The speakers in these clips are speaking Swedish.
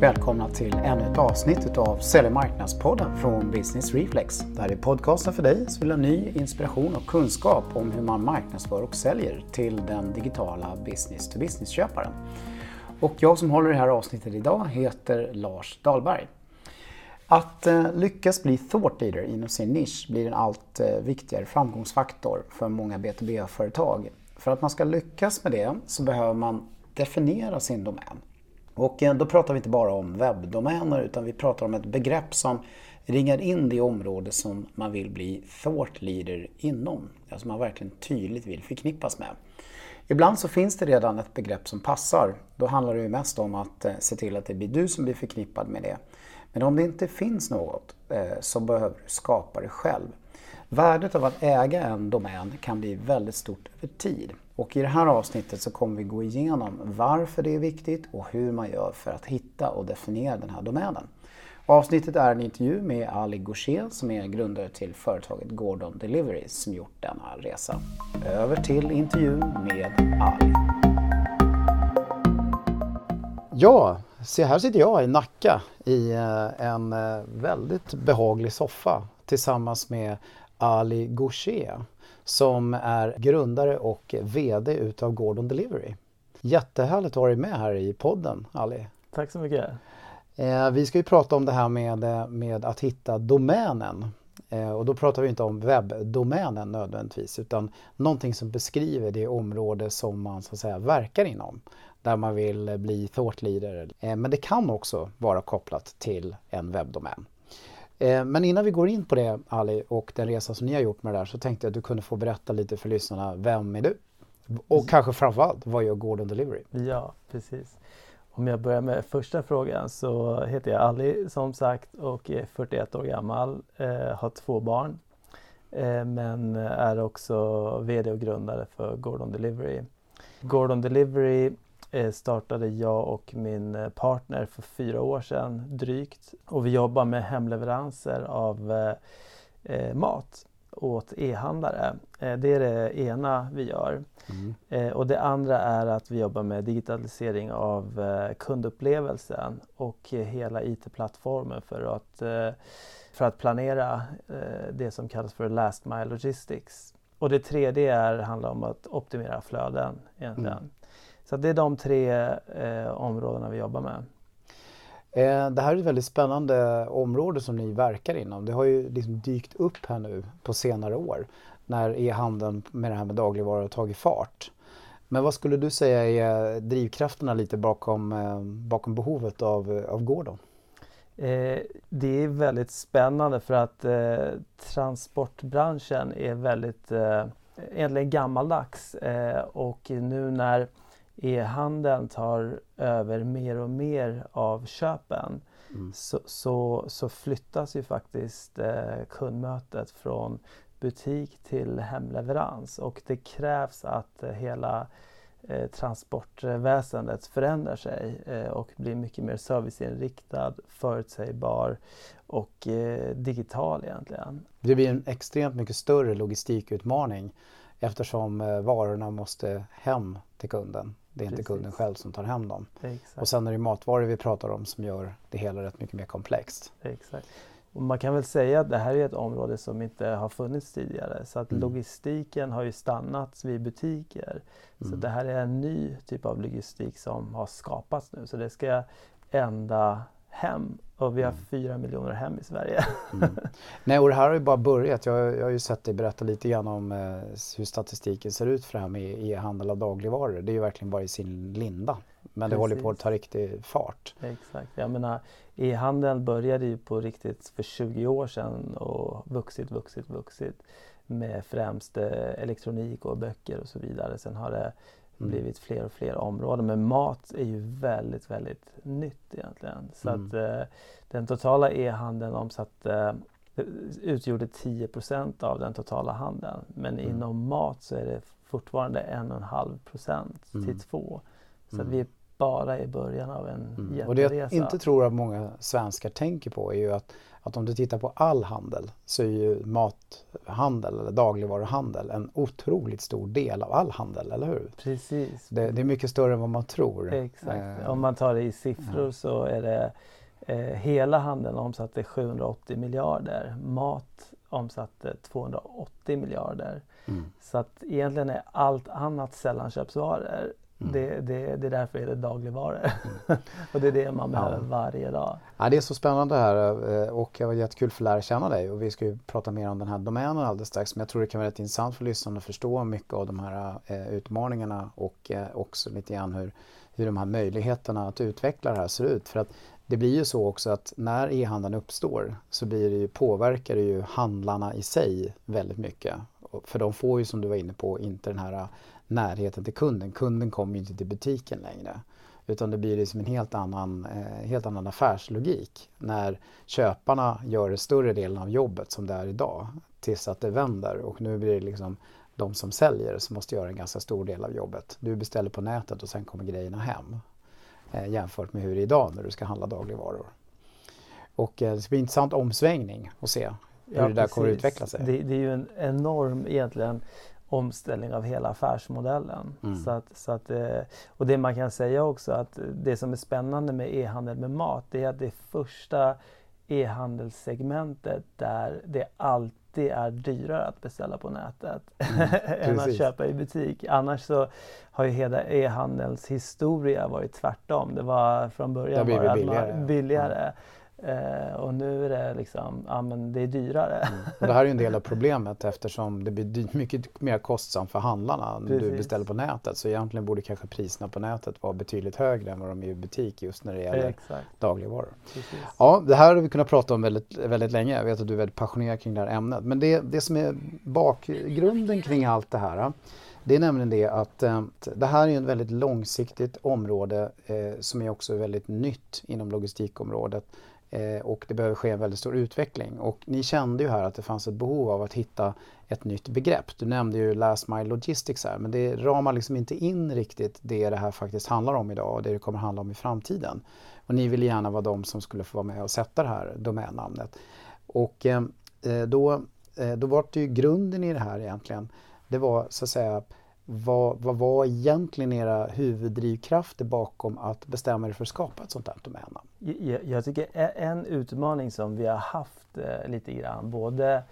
välkomna till ännu ett avsnitt av Sälj marknadspodden från Business Reflex. Det här är podcasten för dig som vill ha ny inspiration och kunskap om hur man marknadsför och säljer till den digitala business to business-köparen. Och jag som håller det här avsnittet idag heter Lars Dahlberg. Att eh, lyckas bli thought leader inom sin nisch blir en allt eh, viktigare framgångsfaktor för många B2B-företag. För att man ska lyckas med det så behöver man definiera sin domän. Och eh, då pratar vi inte bara om webbdomäner utan vi pratar om ett begrepp som ringar in det område som man vill bli thought leader inom. Alltså man verkligen tydligt vill förknippas med. Ibland så finns det redan ett begrepp som passar. Då handlar det ju mest om att eh, se till att det blir du som blir förknippad med det. Men om det inte finns något eh, så behöver du skapa det själv. Värdet av att äga en domän kan bli väldigt stort över tid. Och i det här avsnittet så kommer vi gå igenom varför det är viktigt och hur man gör för att hitta och definiera den här domänen. Avsnittet är en intervju med Ali Gaucher som är grundare till företaget Gordon Delivery som gjort denna resa. Över till intervjun med Ali. Ja, se här sitter jag i Nacka i eh, en eh, väldigt behaglig soffa tillsammans med Ali Goucher som är grundare och VD utav Gordon Delivery. Jättehärligt att ha dig med här i podden Ali. Tack så mycket. Eh, vi ska ju prata om det här med, eh, med att hitta domänen. Eh, och då pratar vi inte om webbdomänen nödvändigtvis utan någonting som beskriver det område som man så att säga verkar inom. Där man vill bli thought leader. Eh, men det kan också vara kopplat till en webbdomän. Eh, men innan vi går in på det Ali och den resa som ni har gjort med det där så tänkte jag att du kunde få berätta lite för lyssnarna. Vem är du? Och kanske framförallt, vad gör Gordon Delivery? Ja, precis. Om jag börjar med första frågan så heter jag Ali som sagt och är 41 år gammal, eh, har två barn eh, men är också VD och grundare för Gordon Delivery. Gordon Delivery startade jag och min eh, partner för fyra år sedan drygt. Och vi jobbar med hemleveranser av eh, mat åt e-handlare. det är det ena vi gör. Mm. och det andra är att vi jobbar med digitalisering av kundupplevelsen och hela IT-plattformen för att, för att planera det som kallas för last mile logistics. Och det tredje är, handlar om att optimera flöden egentligen. Mm. Så det är de tre eh, områdena vi jobbar med. Eh, det här är ett väldigt spännande område som ni verkar inom. Det har ju liksom dykt upp här nu på senare år när e-handeln med det här med dagligvaror har tagit fart. Men vad skulle du säga är drivkrafterna lite bakom, eh, bakom behovet av, av Gordon? Eh, det är väldigt spännande för att eh, transportbranschen är väldigt eh, egentligen gammaldags eh, och nu när e-handeln tar över mer och mer av köpen mm. så, så, så, flyttas ju faktiskt eh, kundmötet från butik till hemleverans och det krävs att eh, hela eh, transportväsendet förändrar sig eh, och blir mycket mer serviceinriktad, förutsägbar och eh, digital egentligen. Det blir en extremt mycket större logistikutmaning eftersom eh, varorna måste hem till kunden. Det är inte Precis. kunden själv som tar hem dem. Exakt. Och sen är det matvaror vi pratar om som gör det hela rätt mycket mer komplext. Exakt. Och man kan väl säga att det här är ett område som inte har funnits tidigare. Så att mm. logistiken har ju stannat vid butiker. Mm. Så det här är en ny typ av logistik som har skapats nu. Så det ska ända hem och vi har mm. fyra miljoner hem i Sverige. Mm. Nej, och det här har ju bara börjat. Jag, jag har ju sett dig berätta lite grann om eh, hur statistiken ser ut för det här med e-handel av dagligvaror. Det är ju verkligen bara i sin linda. Men Precis. det håller på att ta riktig fart. Exakt. Jag menar, e-handeln började ju på riktigt för 20 år sedan och vuxit, vuxit, vuxit med främst eh, elektronik och böcker och så vidare. Sen har det. Blivit fler och fler områden. Men mat är ju väldigt, väldigt nytt egentligen. Så mm. att eh, den totala e-handeln omsatte eh, utgjorde 10% av den totala handeln. Men mm. inom mat så är det fortfarande 1,5 procent till mm. 2. Så att vi är bara i början av en mm. jätteresa. Och det jag inte tror att många svenskar tänker på är ju att att om du tittar på all handel så är ju mathandel eller dagligvaruhandel en otroligt stor del av all handel, eller hur? Precis. Det, det är mycket större än vad man tror. Exakt. Eh, om man tar det i siffror så är det eh, hela handeln omsatte 780 miljarder. Mat omsatte 280 miljarder. Mm. Så att egentligen är allt annat sällanköpsvaror Mm. Det, det, det är därför det är dagligvaror. Mm. och det är det man behöver ja. varje dag. Ja, det är så spännande här eh, och det var jättekul för att lära känna dig och vi ska ju prata mer om den här domänen alldeles strax men jag tror det kan vara rätt intressant för lyssnarna att förstå mycket av de här eh, utmaningarna och eh, också lite grann hur, hur de här möjligheterna att utveckla det här ser ut. För att det blir ju så också att när e-handeln uppstår så blir det ju, påverkar det ju handlarna i sig väldigt mycket. För de får ju som du var inne på inte den här närheten till kunden. Kunden kommer ju inte till butiken längre. Utan det blir liksom en helt annan, eh, helt annan affärslogik när köparna gör den större delen av jobbet som det är idag tills att det vänder och nu blir det liksom de som säljer som måste göra en ganska stor del av jobbet. Du beställer på nätet och sen kommer grejerna hem eh, jämfört med hur det är idag när du ska handla dagligvaror. Och eh, det blir en intressant omsvängning att se hur ja, det där precis. kommer att utveckla sig. Det, det, är ju en enorm egentligen omställning av hela affärsmodellen. Mm. Så att, så att, eh, och det man kan säga också att det som är spännande med e-handel med mat det är att det första e-handelssegmentet där det alltid är dyrare att beställa på nätet mm, än att köpa i butik. Annars så har ju hela e-handels historia varit tvärtom. Det var från början bara billigare. billigare. Eh, och nu är det liksom, ja men det är dyrare. Mm. Och det här är en del av problemet eftersom det blir mycket mer kostsamt för handlarna när du beställer på nätet. Så egentligen borde kanske priserna på nätet vara betydligt högre än vad de är i butik just när det gäller Exakt. dagligvaror. Precis. Ja, det här har vi kunnat prata om väldigt, väldigt länge. Jag vet att du är väldigt passionerad kring det här ämnet. Men det, det som är bakgrunden kring allt det här det är nämligen det att eh, det här är ett väldigt långsiktigt område eh, som är också väldigt nytt inom logistikområdet. Eh, och det behöver ske en väldigt stor utveckling. Och ni kände ju här att det fanns ett behov av att hitta ett nytt begrepp. Du nämnde ju Last Mile Logistics här, men det ramar liksom inte in riktigt det det här faktiskt handlar om idag och det det kommer handla om i framtiden. Och ni ville gärna vara de som skulle få vara med och sätta det här domännamnet. Och eh, eh då, eh, då var det ju grunden i det här egentligen, det var så att säga vad, vad var egentligen era huvuddrivkrafter bakom att bestämma er för att skapa ett sånt här domännamn? Jag, jag tycker en utmaning som vi har haft eh, lite grann, både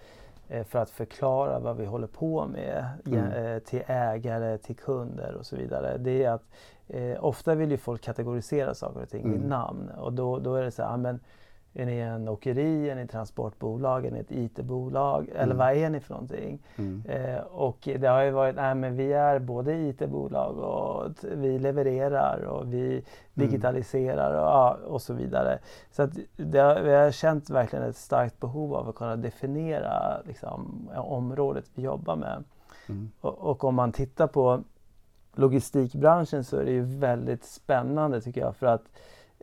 eh, för att förklara vad vi håller på med mm. eh, till ägare, till kunder och så vidare. Det är att eh, ofta vill ju folk kategorisera saker och ting mm. med namn och då, då är det så här, men är ni en åkeri, är ni ett transportbolag, är ni ett IT-bolag mm. eller vad är ni för någonting? Mm. Eh, och det har ju varit, nej men vi är både IT-bolag och vi levererar och vi mm. digitaliserar och, ja, och så vidare. Så att det har, vi har känt verkligen ett starkt behov av att kunna definiera liksom, området vi jobbar med. Mm. Och, och om man tittar på logistikbranschen så är det ju väldigt spännande tycker jag för att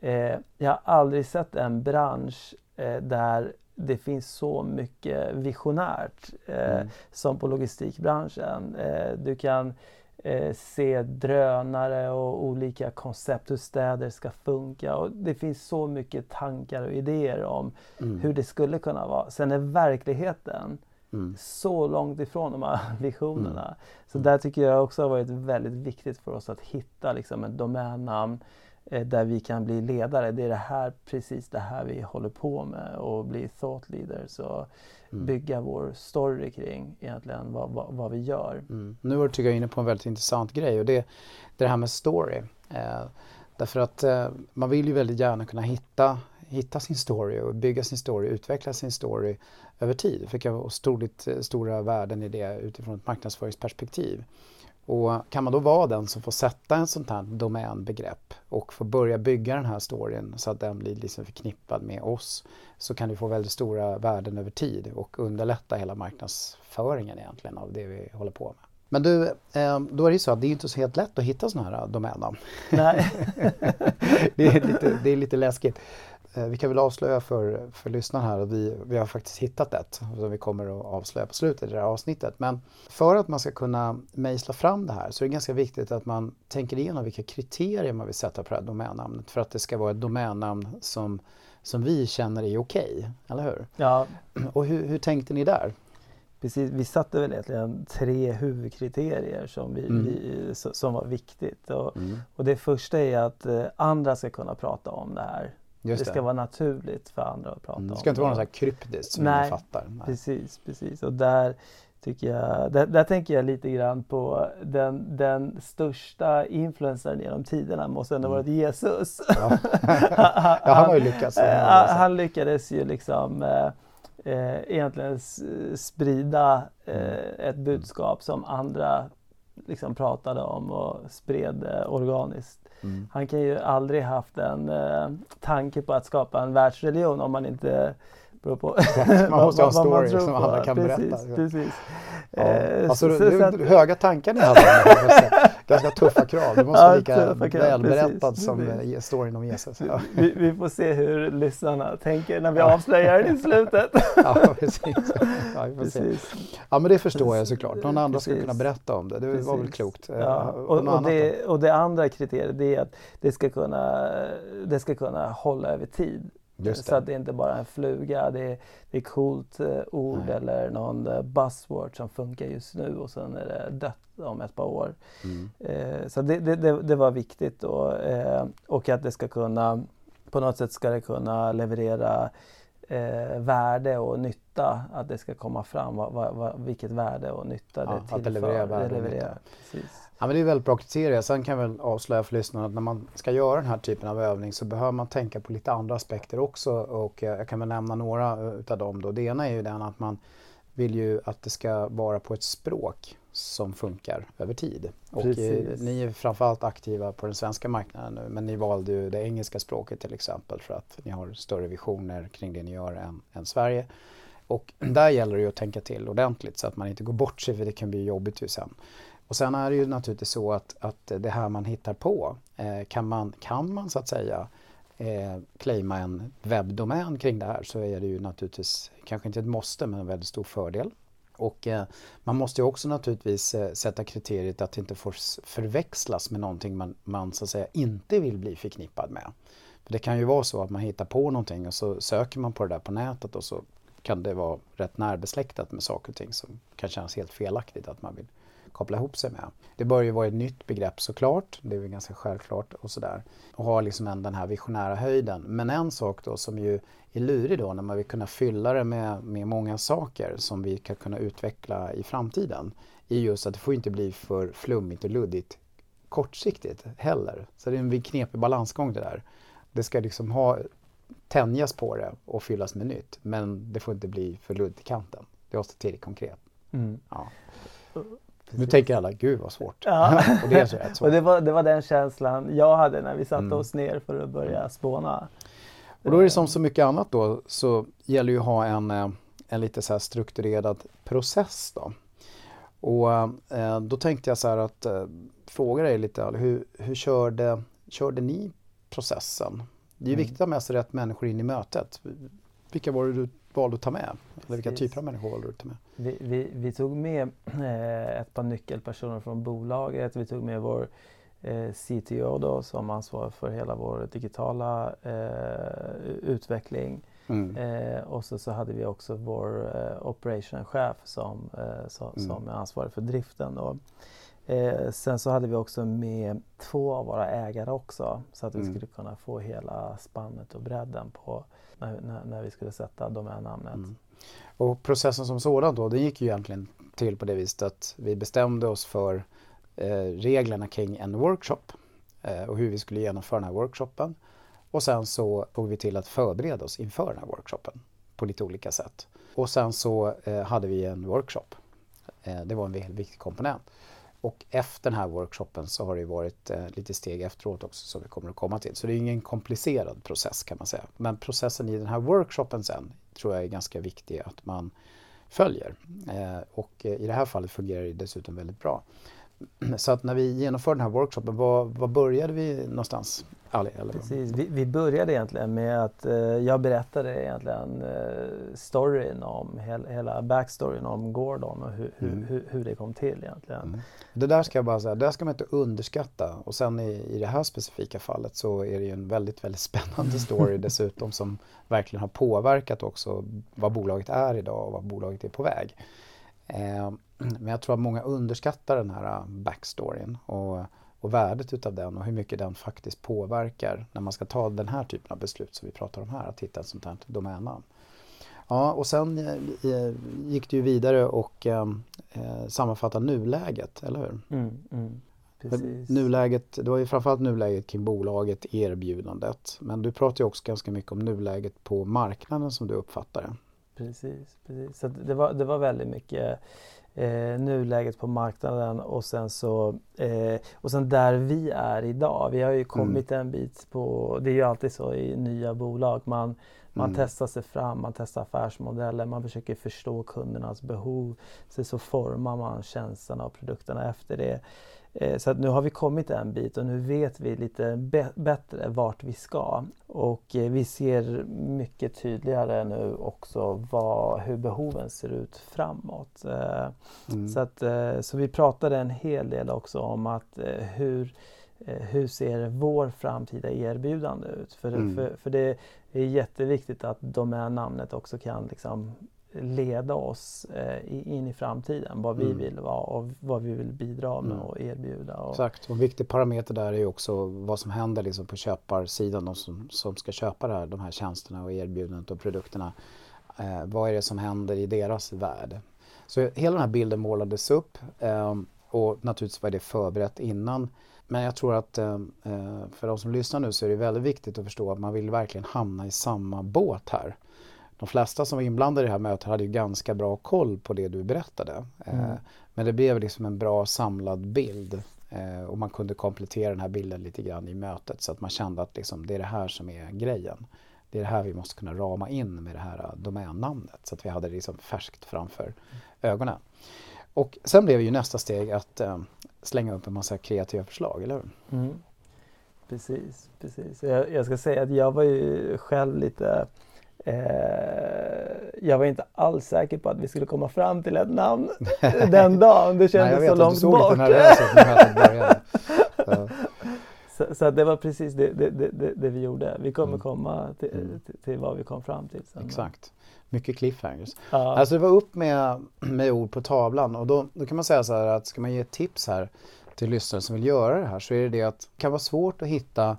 Eh, jag har aldrig sett en bransch eh, där det finns så mycket visionärt eh, mm. som på logistikbranschen. Eh, du kan eh, se drönare och olika koncept hur städer ska funka. Och det finns så mycket tankar och idéer om mm. hur det skulle kunna vara. Sen är verkligheten mm. så långt ifrån de här visionerna. Mm. Så där tycker jag också har varit väldigt viktigt för oss att hitta liksom, ett domännamn där vi kan bli ledare. Det är det här, precis det här vi håller på med och bli thought leaders och mm. bygga vår story kring egentligen vad, vad, vad vi gör. Mm. Nu var du tycker jag inne på en väldigt intressant grej och det, det här med story. Eh, därför att eh, man vill ju väldigt gärna kunna hitta, hitta sin story och bygga sin story, utveckla sin story över tid. Det fick jag otroligt eh, stora värden i det utifrån ett marknadsföringsperspektiv. Och kan man då vara den som får sätta en sånt här domänbegrepp och få börja bygga den här storyn så att den blir liksom förknippad med oss så kan du få väldigt stora värden över tid och underlätta hela marknadsföringen egentligen av det vi håller på med. Men du, eh, då är det ju så att det är inte så helt lätt att hitta sådana här domännamn. Nej. det, är lite, det är lite läskigt. Eh, vi kan väl avslöja för, för lyssnarna här att vi, vi har faktiskt hittat ett som vi kommer att avslöja på slutet i det här avsnittet. Men för att man ska kunna mejsla fram det här så är det ganska viktigt att man tänker igenom vilka kriterier man vill sätta på det här domännamnet för att det ska vara ett domännamn som som vi känner är okej, okay, eller hur? Ja. Och hur, hur tänkte ni där? Precis, vi satte väl egentligen tre huvudkriterier som, vi, mm. vi som var viktigt. Och, mm. och, det första är att eh, andra ska kunna prata om det här. Just det ska det. vara naturligt för andra att prata om det. Ska inte vara något så här kryptiskt som Nej, fattar. Nej, precis, precis. Och där tycker jag, där, där, tänker jag lite grann på den, den största influencern genom tiderna måste ändå mm. varit Jesus. Ja. ja, han har ju lyckats. Han, han lyckades ju liksom eh, eh, egentligen sprida eh, mm. ett budskap som andra liksom pratade om och spred eh, organiskt. Mm. Han kan ju aldrig haft en eh, tanke på att skapa en världsreligion om man inte beror på man måste ha en story som alla kan precis, berätta. Precis. Ja. Eh, alltså, så, det är höga tankar ni hade. Ganska tuffa krav. Du måste vara lika välberättad som storyn om Jesus. Ja. Vi, vi, får se hur lyssnarna tänker när vi ja. avslöjar det i slutet. ja, precis. Ja, precis. ja, men det förstår jag såklart. Någon annan ska kunna berätta om det. Det precis. var väl klokt. Ja. Och, och, det, och det andra kriteriet är att det ska kunna, det ska kunna hålla över tid. Så att det inte bara är en fluga, det är, det är coolt eh, ord Nej. eller någon eh, buzzword som funkar just nu och sen är det dött om ett par år. Mm. Eh, så det, det, det, var viktigt då, eh, och att det ska kunna, på något sätt ska det kunna leverera eh, värde och nytta, att det ska komma fram vad, vad, vad, vilket värde och nytta ja, det tillför. Att det levererar värde och nytta. Precis. Ja, men det är väldigt bra kriterier. Sen kan jag väl avslöja för lyssnarna att när man ska göra den här typen av övning så behöver man tänka på lite andra aspekter också och jag kan väl nämna några utav dem då. Det ena är ju den att man vill ju att det ska vara på ett språk som funkar över tid. Och eh, ni är framförallt aktiva på den svenska marknaden nu men ni valde ju det engelska språket till exempel för att ni har större visioner kring det ni gör än, än Sverige. Och där gäller det ju att tänka till ordentligt så att man inte går bort sig för det kan bli jobbigt ju sen. Och sen är det ju naturligtvis så att, att det här man hittar på eh, kan, man, kan man så att säga eh, claima en webbdomän kring det här så är det ju naturligtvis kanske inte ett måste men en väldigt stor fördel. Och eh, man måste ju också naturligtvis eh, sätta kriteriet att det inte får förväxlas med någonting man, man så att säga inte vill bli förknippad med. För Det kan ju vara så att man hittar på någonting och så söker man på det där på nätet och så kan det vara rätt närbesläktat med saker och ting som kan kännas helt felaktigt att man vill koppla ihop sig med. Det bör ju vara ett nytt begrepp såklart, det är väl ganska självklart och sådär. Och ha liksom en, den här visionära höjden. Men en sak då som ju är lurig då när man vill kunna fylla det med, med många saker som vi kan kunna utveckla i framtiden är just att det får inte bli för flummigt och luddigt kortsiktigt heller. Så det är en knepig balansgång det där. Det ska liksom ha tänjas på det och fyllas med nytt men det får inte bli för luddigt i kanten. Det måste till konkret. Mm. Ja. Nu tänker alla, gud vad svårt. Ja. och det är så rätt svårt. och det var, det var den känslan jag hade när vi satte mm. oss ner för att börja spåna. Och då är det som så mycket annat då så gäller ju att ha en, eh, en lite så strukturerad process då. Och eh, då tänkte jag så här att eh, fråga dig lite, hur, hur körde, körde ni processen? Det är ju mm. viktigt att ha med sig rätt människor in i mötet. Vilka var det du valde att ta med? Eller vilka typer av människor valde du att ta med? Vi, vi, vi tog med eh, ett par nyckelpersoner från bolaget. Vi tog med vår eh, CTO då, som ansvarar för hela vår digitala eh, utveckling. Mm. Eh, och så, så hade vi också vår eh, operationchef som, eh, så, mm. som är ansvarig för driften. Och, eh, sen så hade vi också med två av våra ägare också så att vi mm. skulle kunna få hela spannet och bredden på när, när, när vi skulle sätta domännamnet. Mm. Och processen som sådan då, den gick ju egentligen till på det viset att vi bestämde oss för eh, reglerna kring en workshop eh, och hur vi skulle genomföra den här workshopen. Och sen så tog vi till att förbereda oss inför den här workshopen på lite olika sätt. Och sen så eh, hade vi en workshop. Eh, det var en väldigt viktig komponent. Och efter den här workshopen så har det varit eh, lite steg efteråt också som vi kommer att komma till. Så det är ingen komplicerad process kan man säga. Men processen i den här workshopen sen tror jag är ganska viktig att man följer. Eh, och eh, i det här fallet fungerar det dessutom väldigt bra. Så att när vi genomförde den här workshopen, var, var började vi någonstans? Ali, eller? Precis. Vi, vi, började egentligen med att eh, jag berättade egentligen eh, storyn om hel, hela backstoryn om Gordon och hur, mm. hur, hur, det kom till egentligen. Mm. Det där ska jag bara säga, det ska man inte underskatta och sen i, i det här specifika fallet så är det ju en väldigt, väldigt spännande story dessutom som verkligen har påverkat också vad bolaget är idag och vad bolaget är på väg. Eh, men jag tror att många underskattar den här backstoryn och och värdet utav den och hur mycket den faktiskt påverkar när man ska ta den här typen av beslut som vi pratar om här, att hitta ett sånt här domännamn. Ja, och sen eh, gick du vidare och eh, eh, sammanfattade nuläget, eller hur? Mm, mm, nuläget, det var ju framförallt nuläget kring bolaget, erbjudandet. Men du pratar ju också ganska mycket om nuläget på marknaden som du uppfattar det. Precis, precis. Så det var, det var väldigt mycket eh, nuläget på marknaden och sen så eh, och sen där vi är idag. Vi har ju mm. kommit mm. en bit på, det är ju alltid så i nya bolag. Man, man mm. testar sig fram, man testar affärsmodeller, man försöker förstå kundernas behov. Sen så formar man tjänsterna och produkterna efter det. Eh, så att nu har vi kommit en bit och nu vet vi lite bättre vart vi ska. Och eh, vi ser mycket tydligare nu också vad, hur behoven ser ut framåt. Eh, mm. Så, att, så vi pratade en hel del också om att hur, hur ser vår framtida erbjudande ut? För, mm. för, för det är jätteviktigt att domännamnet också kan liksom leda oss eh, in i framtiden. Vad vi mm. vill vara och vad vi vill bidra med mm. och erbjuda. Och... Exakt, och en viktig parameter där är också vad som händer liksom på köparsidan, de som, som ska köpa här, de här tjänsterna och erbjudandet och produkterna. Eh, vad är det som händer i deras värld? Så hela den här bilden målades upp eh, och naturligtvis var det förberett innan. Men jag tror att eh, eh, för de som lyssnar nu så är det väldigt viktigt att förstå att man vill verkligen hamna i samma båt här de flesta som var inblandade i det här mötet hade ju ganska bra koll på det du berättade. Eh, mm. Men det blev liksom en bra samlad bild eh, och man kunde komplettera den här bilden lite grann i mötet så att man kände att liksom, det är det här som är grejen. Det är det här vi måste kunna rama in med det här eh, domännamnet så att vi hade det liksom färskt framför ögonen. Och sen blev ju nästa steg att slänga upp en massa kreativa förslag, eller hur? Mm. Precis, precis. Jag, jag, ska säga att jag var ju själv lite jag var inte alls säker på att vi skulle komma fram till ett namn den dagen. Det kändes Nej, så långt du bort. så, så, så det var precis det, det, det, det, vi gjorde. Vi kommer mm. komma till, mm. till, till, vad vi kom fram till. Sen. Exakt. Mycket cliffhangers. Ja. Alltså det var upp med, med ord på tavlan och då, då kan man säga så här att ska man ge tips här till lyssnare som vill göra det här så är det det att det kan vara svårt att hitta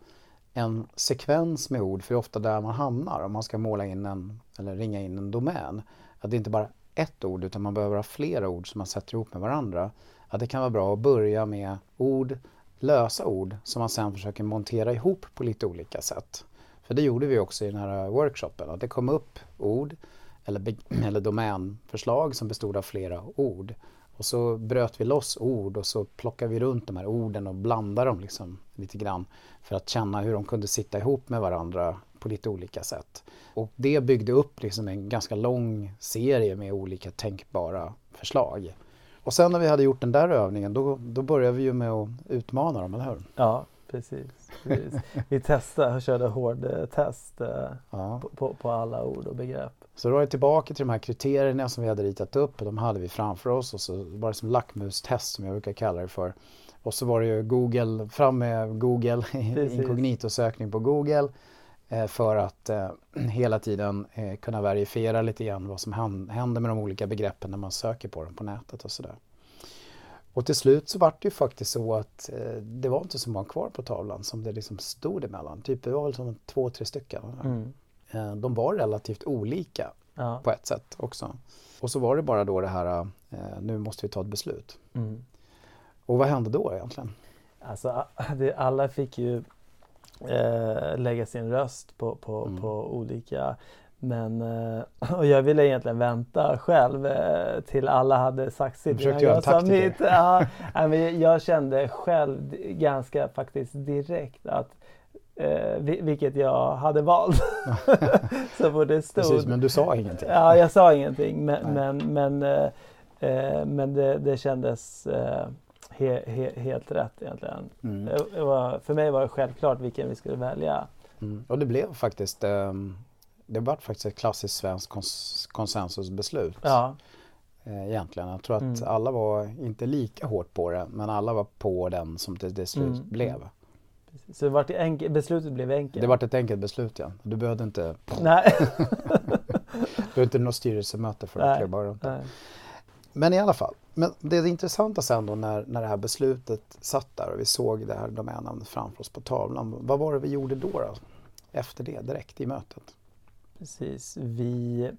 en sekvens med ord, för det är ofta där man hamnar om man ska måla in en, eller ringa in en domän. Att det inte bara är ett ord utan man behöver ha flera ord som man sätter ihop med varandra. Att det kan vara bra att börja med ord, lösa ord som man sen försöker montera ihop på lite olika sätt. För det gjorde vi också i den här workshopen, att det kom upp ord eller, eller domänförslag som bestod av flera ord. Och så bröt vi loss ord och så plockade vi runt de här orden och blandade dem liksom lite grann för att känna hur de kunde sitta ihop med varandra på lite olika sätt. Och det byggde upp liksom en ganska lång serie med olika tänkbara förslag. Och sen när vi hade gjort den där övningen då, då började vi ju med att utmana dem, eller hur? Ja, precis. precis. Vi testade, körde hård test eh, ja. på, på, alla ord och begrepp. Så då är vi tillbaka till de här kriterierna som vi hade ritat upp och de hade vi framför oss och så var det som lackmustest som jag brukar kalla det för. Och så var det ju Google, fram med Google, inkognitosökning på Google eh, för att eh, hela tiden eh, kunna verifiera lite grann vad som händer med de olika begreppen när man söker på dem på nätet och sådär. Och till slut så var det ju faktiskt så att det var inte så många kvar på tavlan som det liksom stod emellan. Typ det var väl som två, tre stycken. Mm. Eh, de var relativt olika ja. på ett sätt också. Och så var det bara då det här, eh, nu måste vi ta ett beslut. Mm. Och vad hände då egentligen? Alltså, alla fick ju eh, lägga sin röst på, på, mm. på olika men eh, och jag ville egentligen vänta själv eh, till alla hade sagt sitt. Du försökte göra en taktiker. Ja, men jag kände själv ganska faktiskt direkt att Eh, vilket jag hade valt. så det stod... Precis, men du sa ingenting. Ja, jag sa ingenting. Men, men, men, eh, eh, men det, det kändes eh, He, he, helt rätt egentligen. Mm. Var, för mig var det självklart vilken vi skulle välja. Mm. Och det blev faktiskt um, det var faktiskt ett klassiskt svenskt kons konsensusbeslut. Ja. Eh, egentligen. Jag tror att mm. alla var inte lika hårt på det men alla var på den som det till slut mm. blev. Så det var enkel, beslutet blev enkelt? Det var ett enkelt beslut ja. Du behövde inte Nej. du behövde inte något styrelsemöte för att klubba runt det. Men i alla fall, men det, det intressanta sen då när, när det här beslutet satt där och vi såg det här domännamnet framför oss på tavlan. Vad var det vi gjorde då, då? Efter det, direkt i mötet? Precis, vi,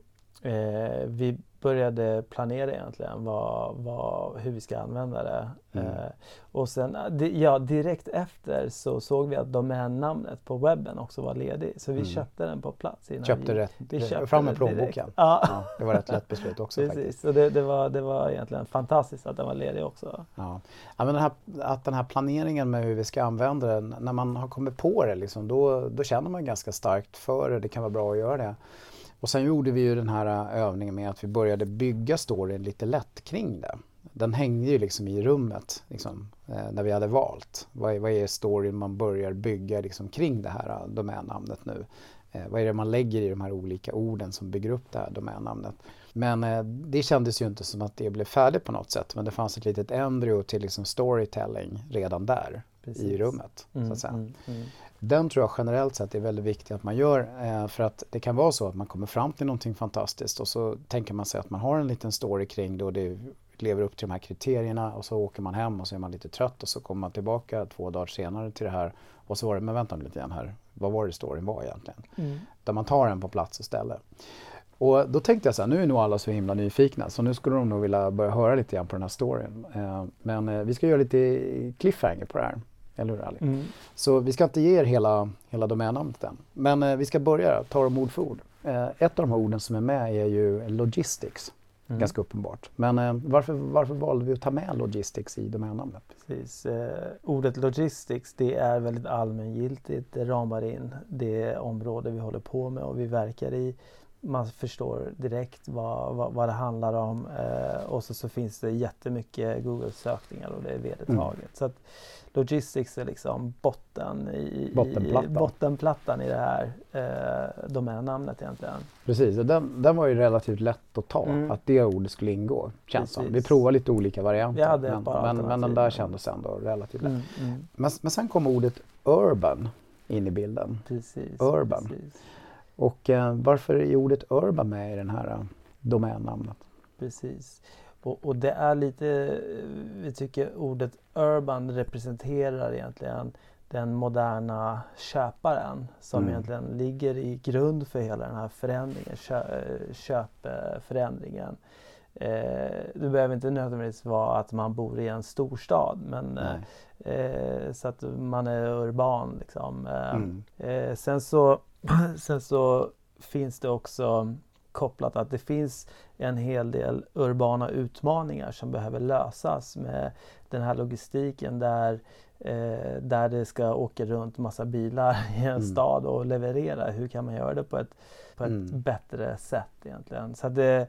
eh, vi började planera egentligen vad, vad, hur vi ska använda det. Mm. Eh, och sen ja, direkt efter så såg vi att domännamnet på webben också var ledig. Så vi mm. köpte den på plats. Innan köpte vi, rätt, vi köpte fram med plånboken. Ja. ja. det var rätt lätt beslut också. Precis, faktiskt. så det, det, var, det var egentligen fantastiskt att den var ledig också. Ja. ja men den här, att den här planeringen med hur vi ska använda den, när man har kommit på det liksom, då, då känner man ganska starkt för det. Det kan vara bra att göra det. Och sen gjorde vi ju den här äh, övningen med att vi började bygga storyn lite lätt kring det. Den hängde ju liksom i rummet liksom, eh, när vi hade valt. Vad är, vad är storyn man börjar bygga liksom kring det här äh, domännamnet nu? Vad är det man lägger i de här olika orden som bygger upp det här domännamnet? Men eh, det kändes ju inte som att det blev färdigt på något sätt men det fanns ett litet embryo till liksom storytelling redan där Precis. i rummet. Mm, så att säga. Mm, mm. Den tror jag generellt sett är väldigt viktig att man gör eh, för att det kan vara så att man kommer fram till någonting fantastiskt och så tänker man sig att man har en liten story kring det och det lever upp till de här kriterierna och så åker man hem och så är man lite trött och så kommer man tillbaka två dagar senare till det här och så var det, men vänta lite grann här, vad var det storyn var egentligen? Mm. Där man tar den på plats istället. Och då tänkte jag så här, nu är nog alla så himla nyfikna så nu skulle de nog vilja börja höra lite grann på den här storyn. Eh, men eh, vi ska göra lite cliffhanger på det här. Eller hur Ali? Mm. Så vi ska inte ge er hela, hela domännamnet än. Men eh, vi ska börja ta dem ord för ord. Eh, ett av de här orden som är med är ju logistics. Mm. Ganska uppenbart. Men eh, varför, varför valde vi att ta med logistics i domännamnet? Precis. Eh, ordet logistics det är väldigt allmängiltigt. Det ramar in det område vi håller på med och vi verkar i man förstår direkt vad, vad, vad det handlar om eh, och så, så finns det jättemycket Google-sökningar och det är vedertaget. Mm. Så att Logistics är liksom botten i, bottenplattan. i, bottenplattan i det här eh, domännamnet egentligen. Precis, och den, den var ju relativt lätt att ta, mm. att det ordet skulle ingå. Känns som. Vi provade lite olika varianter men, men, men den där kändes ändå relativt lätt. Mm, mm. Men, men sen kom ordet urban in i bilden. Precis, urban. Precis. Och eh, varför är ordet urban med i den här uh, domännamnet? Precis. Och, och, det är lite, vi tycker ordet urban representerar egentligen den moderna köparen som mm. egentligen ligger i grund för hela den här förändringen, kö, köpförändringen. Eh, det behöver inte nödvändigtvis vara att man bor i en storstad men eh, så att man är urban. Liksom. Eh, mm. Eh, sen, så, sen så finns det också kopplat att det finns en hel del urbana utmaningar som behöver lösas med den här logistiken där, eh, där det ska åka runt massa bilar i en mm. stad och leverera. Hur kan man göra det på ett, på ett mm. bättre sätt egentligen? Så det,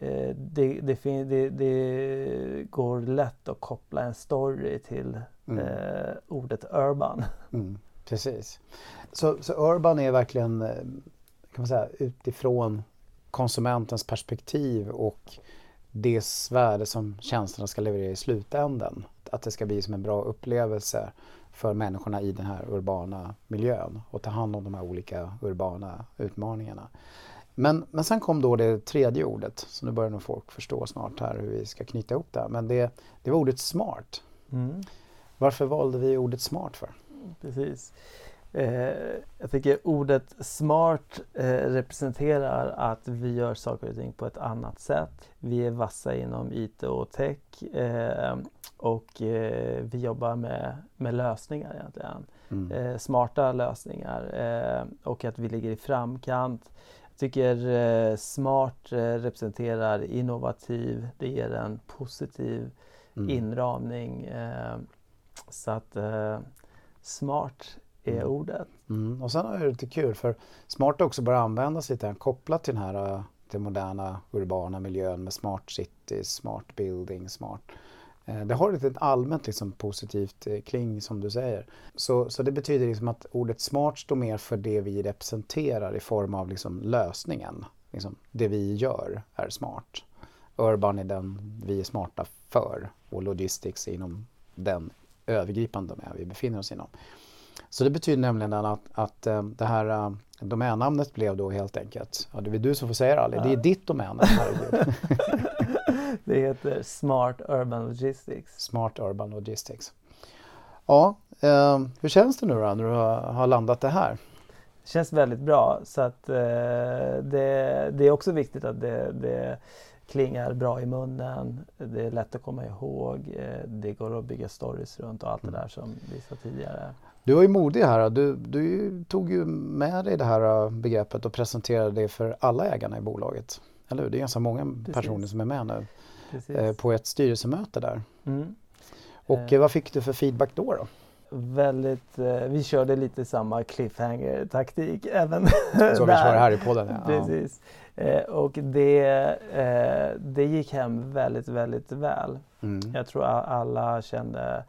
eh, det, det, det, det, går lätt att koppla en story till mm. eh, ordet urban. Precis. Så, så urban är verkligen eh, kan man säga, utifrån konsumentens perspektiv och det värde som tjänsterna ska leverera i slutändan. Att det ska bli som en bra upplevelse för människorna i den här urbana miljön och ta hand om de här olika urbana utmaningarna. Men, men sen kom då det tredje ordet, så nu börjar nog folk förstå snart här hur vi ska knyta ihop det. Men det, det var ordet smart. Mm. Varför valde vi ordet smart för? Precis. Eh, jag tycker ordet smart eh, representerar att vi gör saker och ting på ett annat sätt. Vi är vassa inom IT och tech eh, och eh, vi jobbar med, med lösningar egentligen. Mm. Eh, smarta lösningar eh, och att vi ligger i framkant. Jag tycker smart representerar innovativ, det ger en positiv mm. inramning. så att smart är mm. ordet. Mm. Och sen är det lite kul för smart också börjar användas lite kopplat till den här till moderna urbana miljön med smart city, smart building, smart Eh, det har ett allmänt liksom positivt eh, kling som du säger. Så, så det betyder liksom att ordet smart står mer för det vi representerar i form av liksom lösningen. Liksom det vi gör är smart. Urban är den vi är smarta för och logistics är inom den övergripande domänen vi befinner oss inom. Så det betyder nämligen att, att eh, det här domännamnet blev då helt enkelt, ja, det är du som får säga det Ali, ja. det är ditt domännamn. det heter Smart Urban Logistics. Smart Urban Logistics. Ja, eh, hur känns det nu då när du har, har landat det här? Det känns väldigt bra så att eh, det, det, är också viktigt att det, det, klingar bra i munnen. Det är lätt att komma ihåg. Eh, det går att bygga stories runt och allt det mm. där som vi sa tidigare. Du var ju modig här. Du, du tog ju med dig det här begreppet och presenterade det för alla ägarna i bolaget. Eller hur? Det är ganska många Precis. personer som är med nu eh, på ett styrelsemöte där. Mm. Och eh. vad fick du för feedback då? då? Väldigt, eh, vi körde lite samma cliffhanger-taktik även Så vi kör här i podden. Ja. Precis. Eh, och det, eh, det gick hem väldigt, väldigt väl. Mm. Jag tror alla kände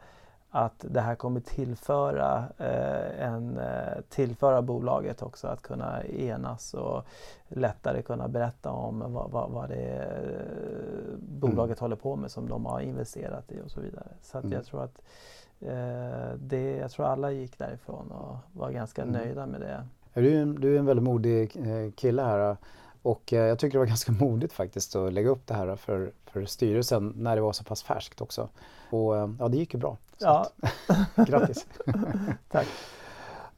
att det här kommer tillföra, eh, en, eh, tillföra bolaget också att kunna enas och lättare kunna berätta om vad, vad, vad det är eh, bolaget mm. håller på med som de har investerat i och så vidare. Så att mm. jag tror att eh, det, jag tror alla gick därifrån och var ganska mm. nöjda med det. Du är, en, du är en väldigt modig kille här och eh, jag tycker det var ganska modigt faktiskt att lägga upp det här för, för styrelsen när det var så pass färskt också. Och ja, det gick ju bra. Ja. Att, grattis! Tack!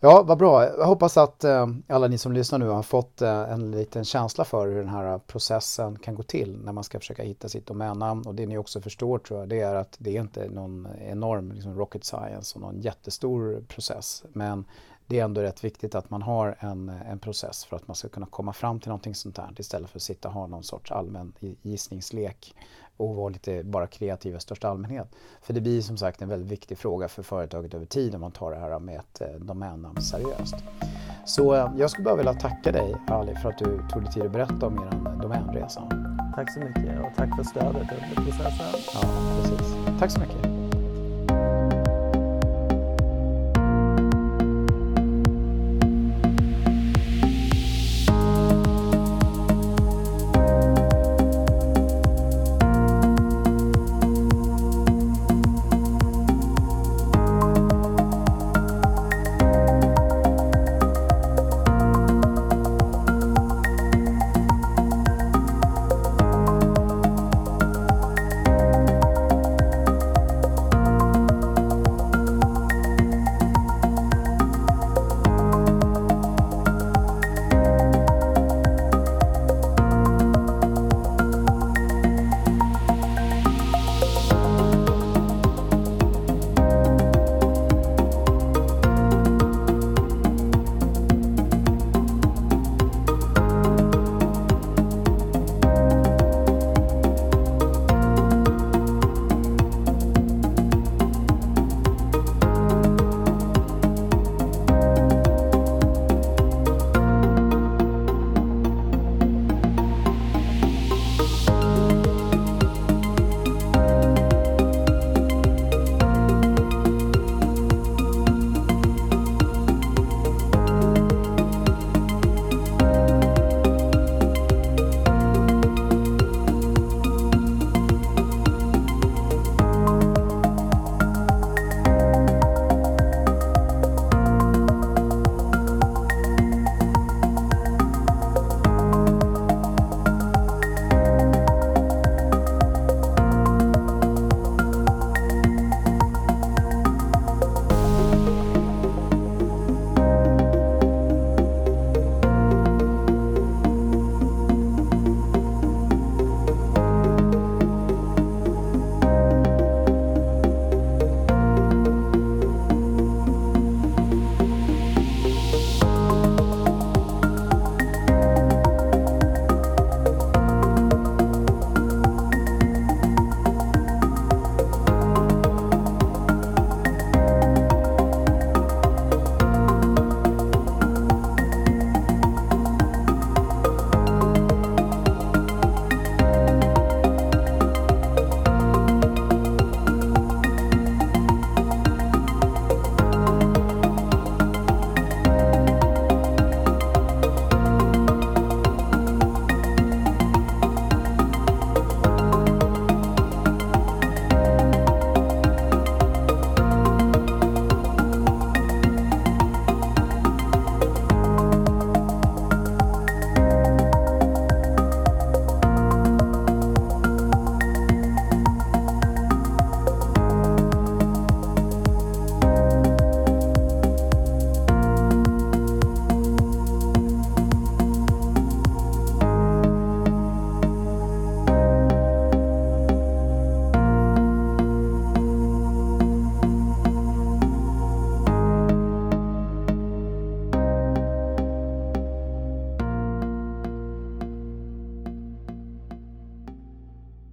Ja, vad bra. Jag hoppas att eh, alla ni som lyssnar nu har fått eh, en liten känsla för hur den här processen kan gå till när man ska försöka hitta sitt domännamn. Och det ni också förstår tror jag, det är att det är inte någon enorm liksom, rocket science och någon jättestor process. Men det är ändå rätt viktigt att man har en, en process för att man ska kunna komma fram till någonting sånt här istället för att sitta och ha någon sorts allmän gissningslek och vara lite bara kreativ i största allmänhet. För det blir som sagt en väldigt viktig fråga för företaget över tid om man tar det här med ett eh, domännamn seriöst. Så eh, jag skulle bara vilja tacka dig Ali för att du tog dig tid att berätta om er domänresa. Tack så mycket och tack för stödet under processen. Ja, precis. Tack så mycket.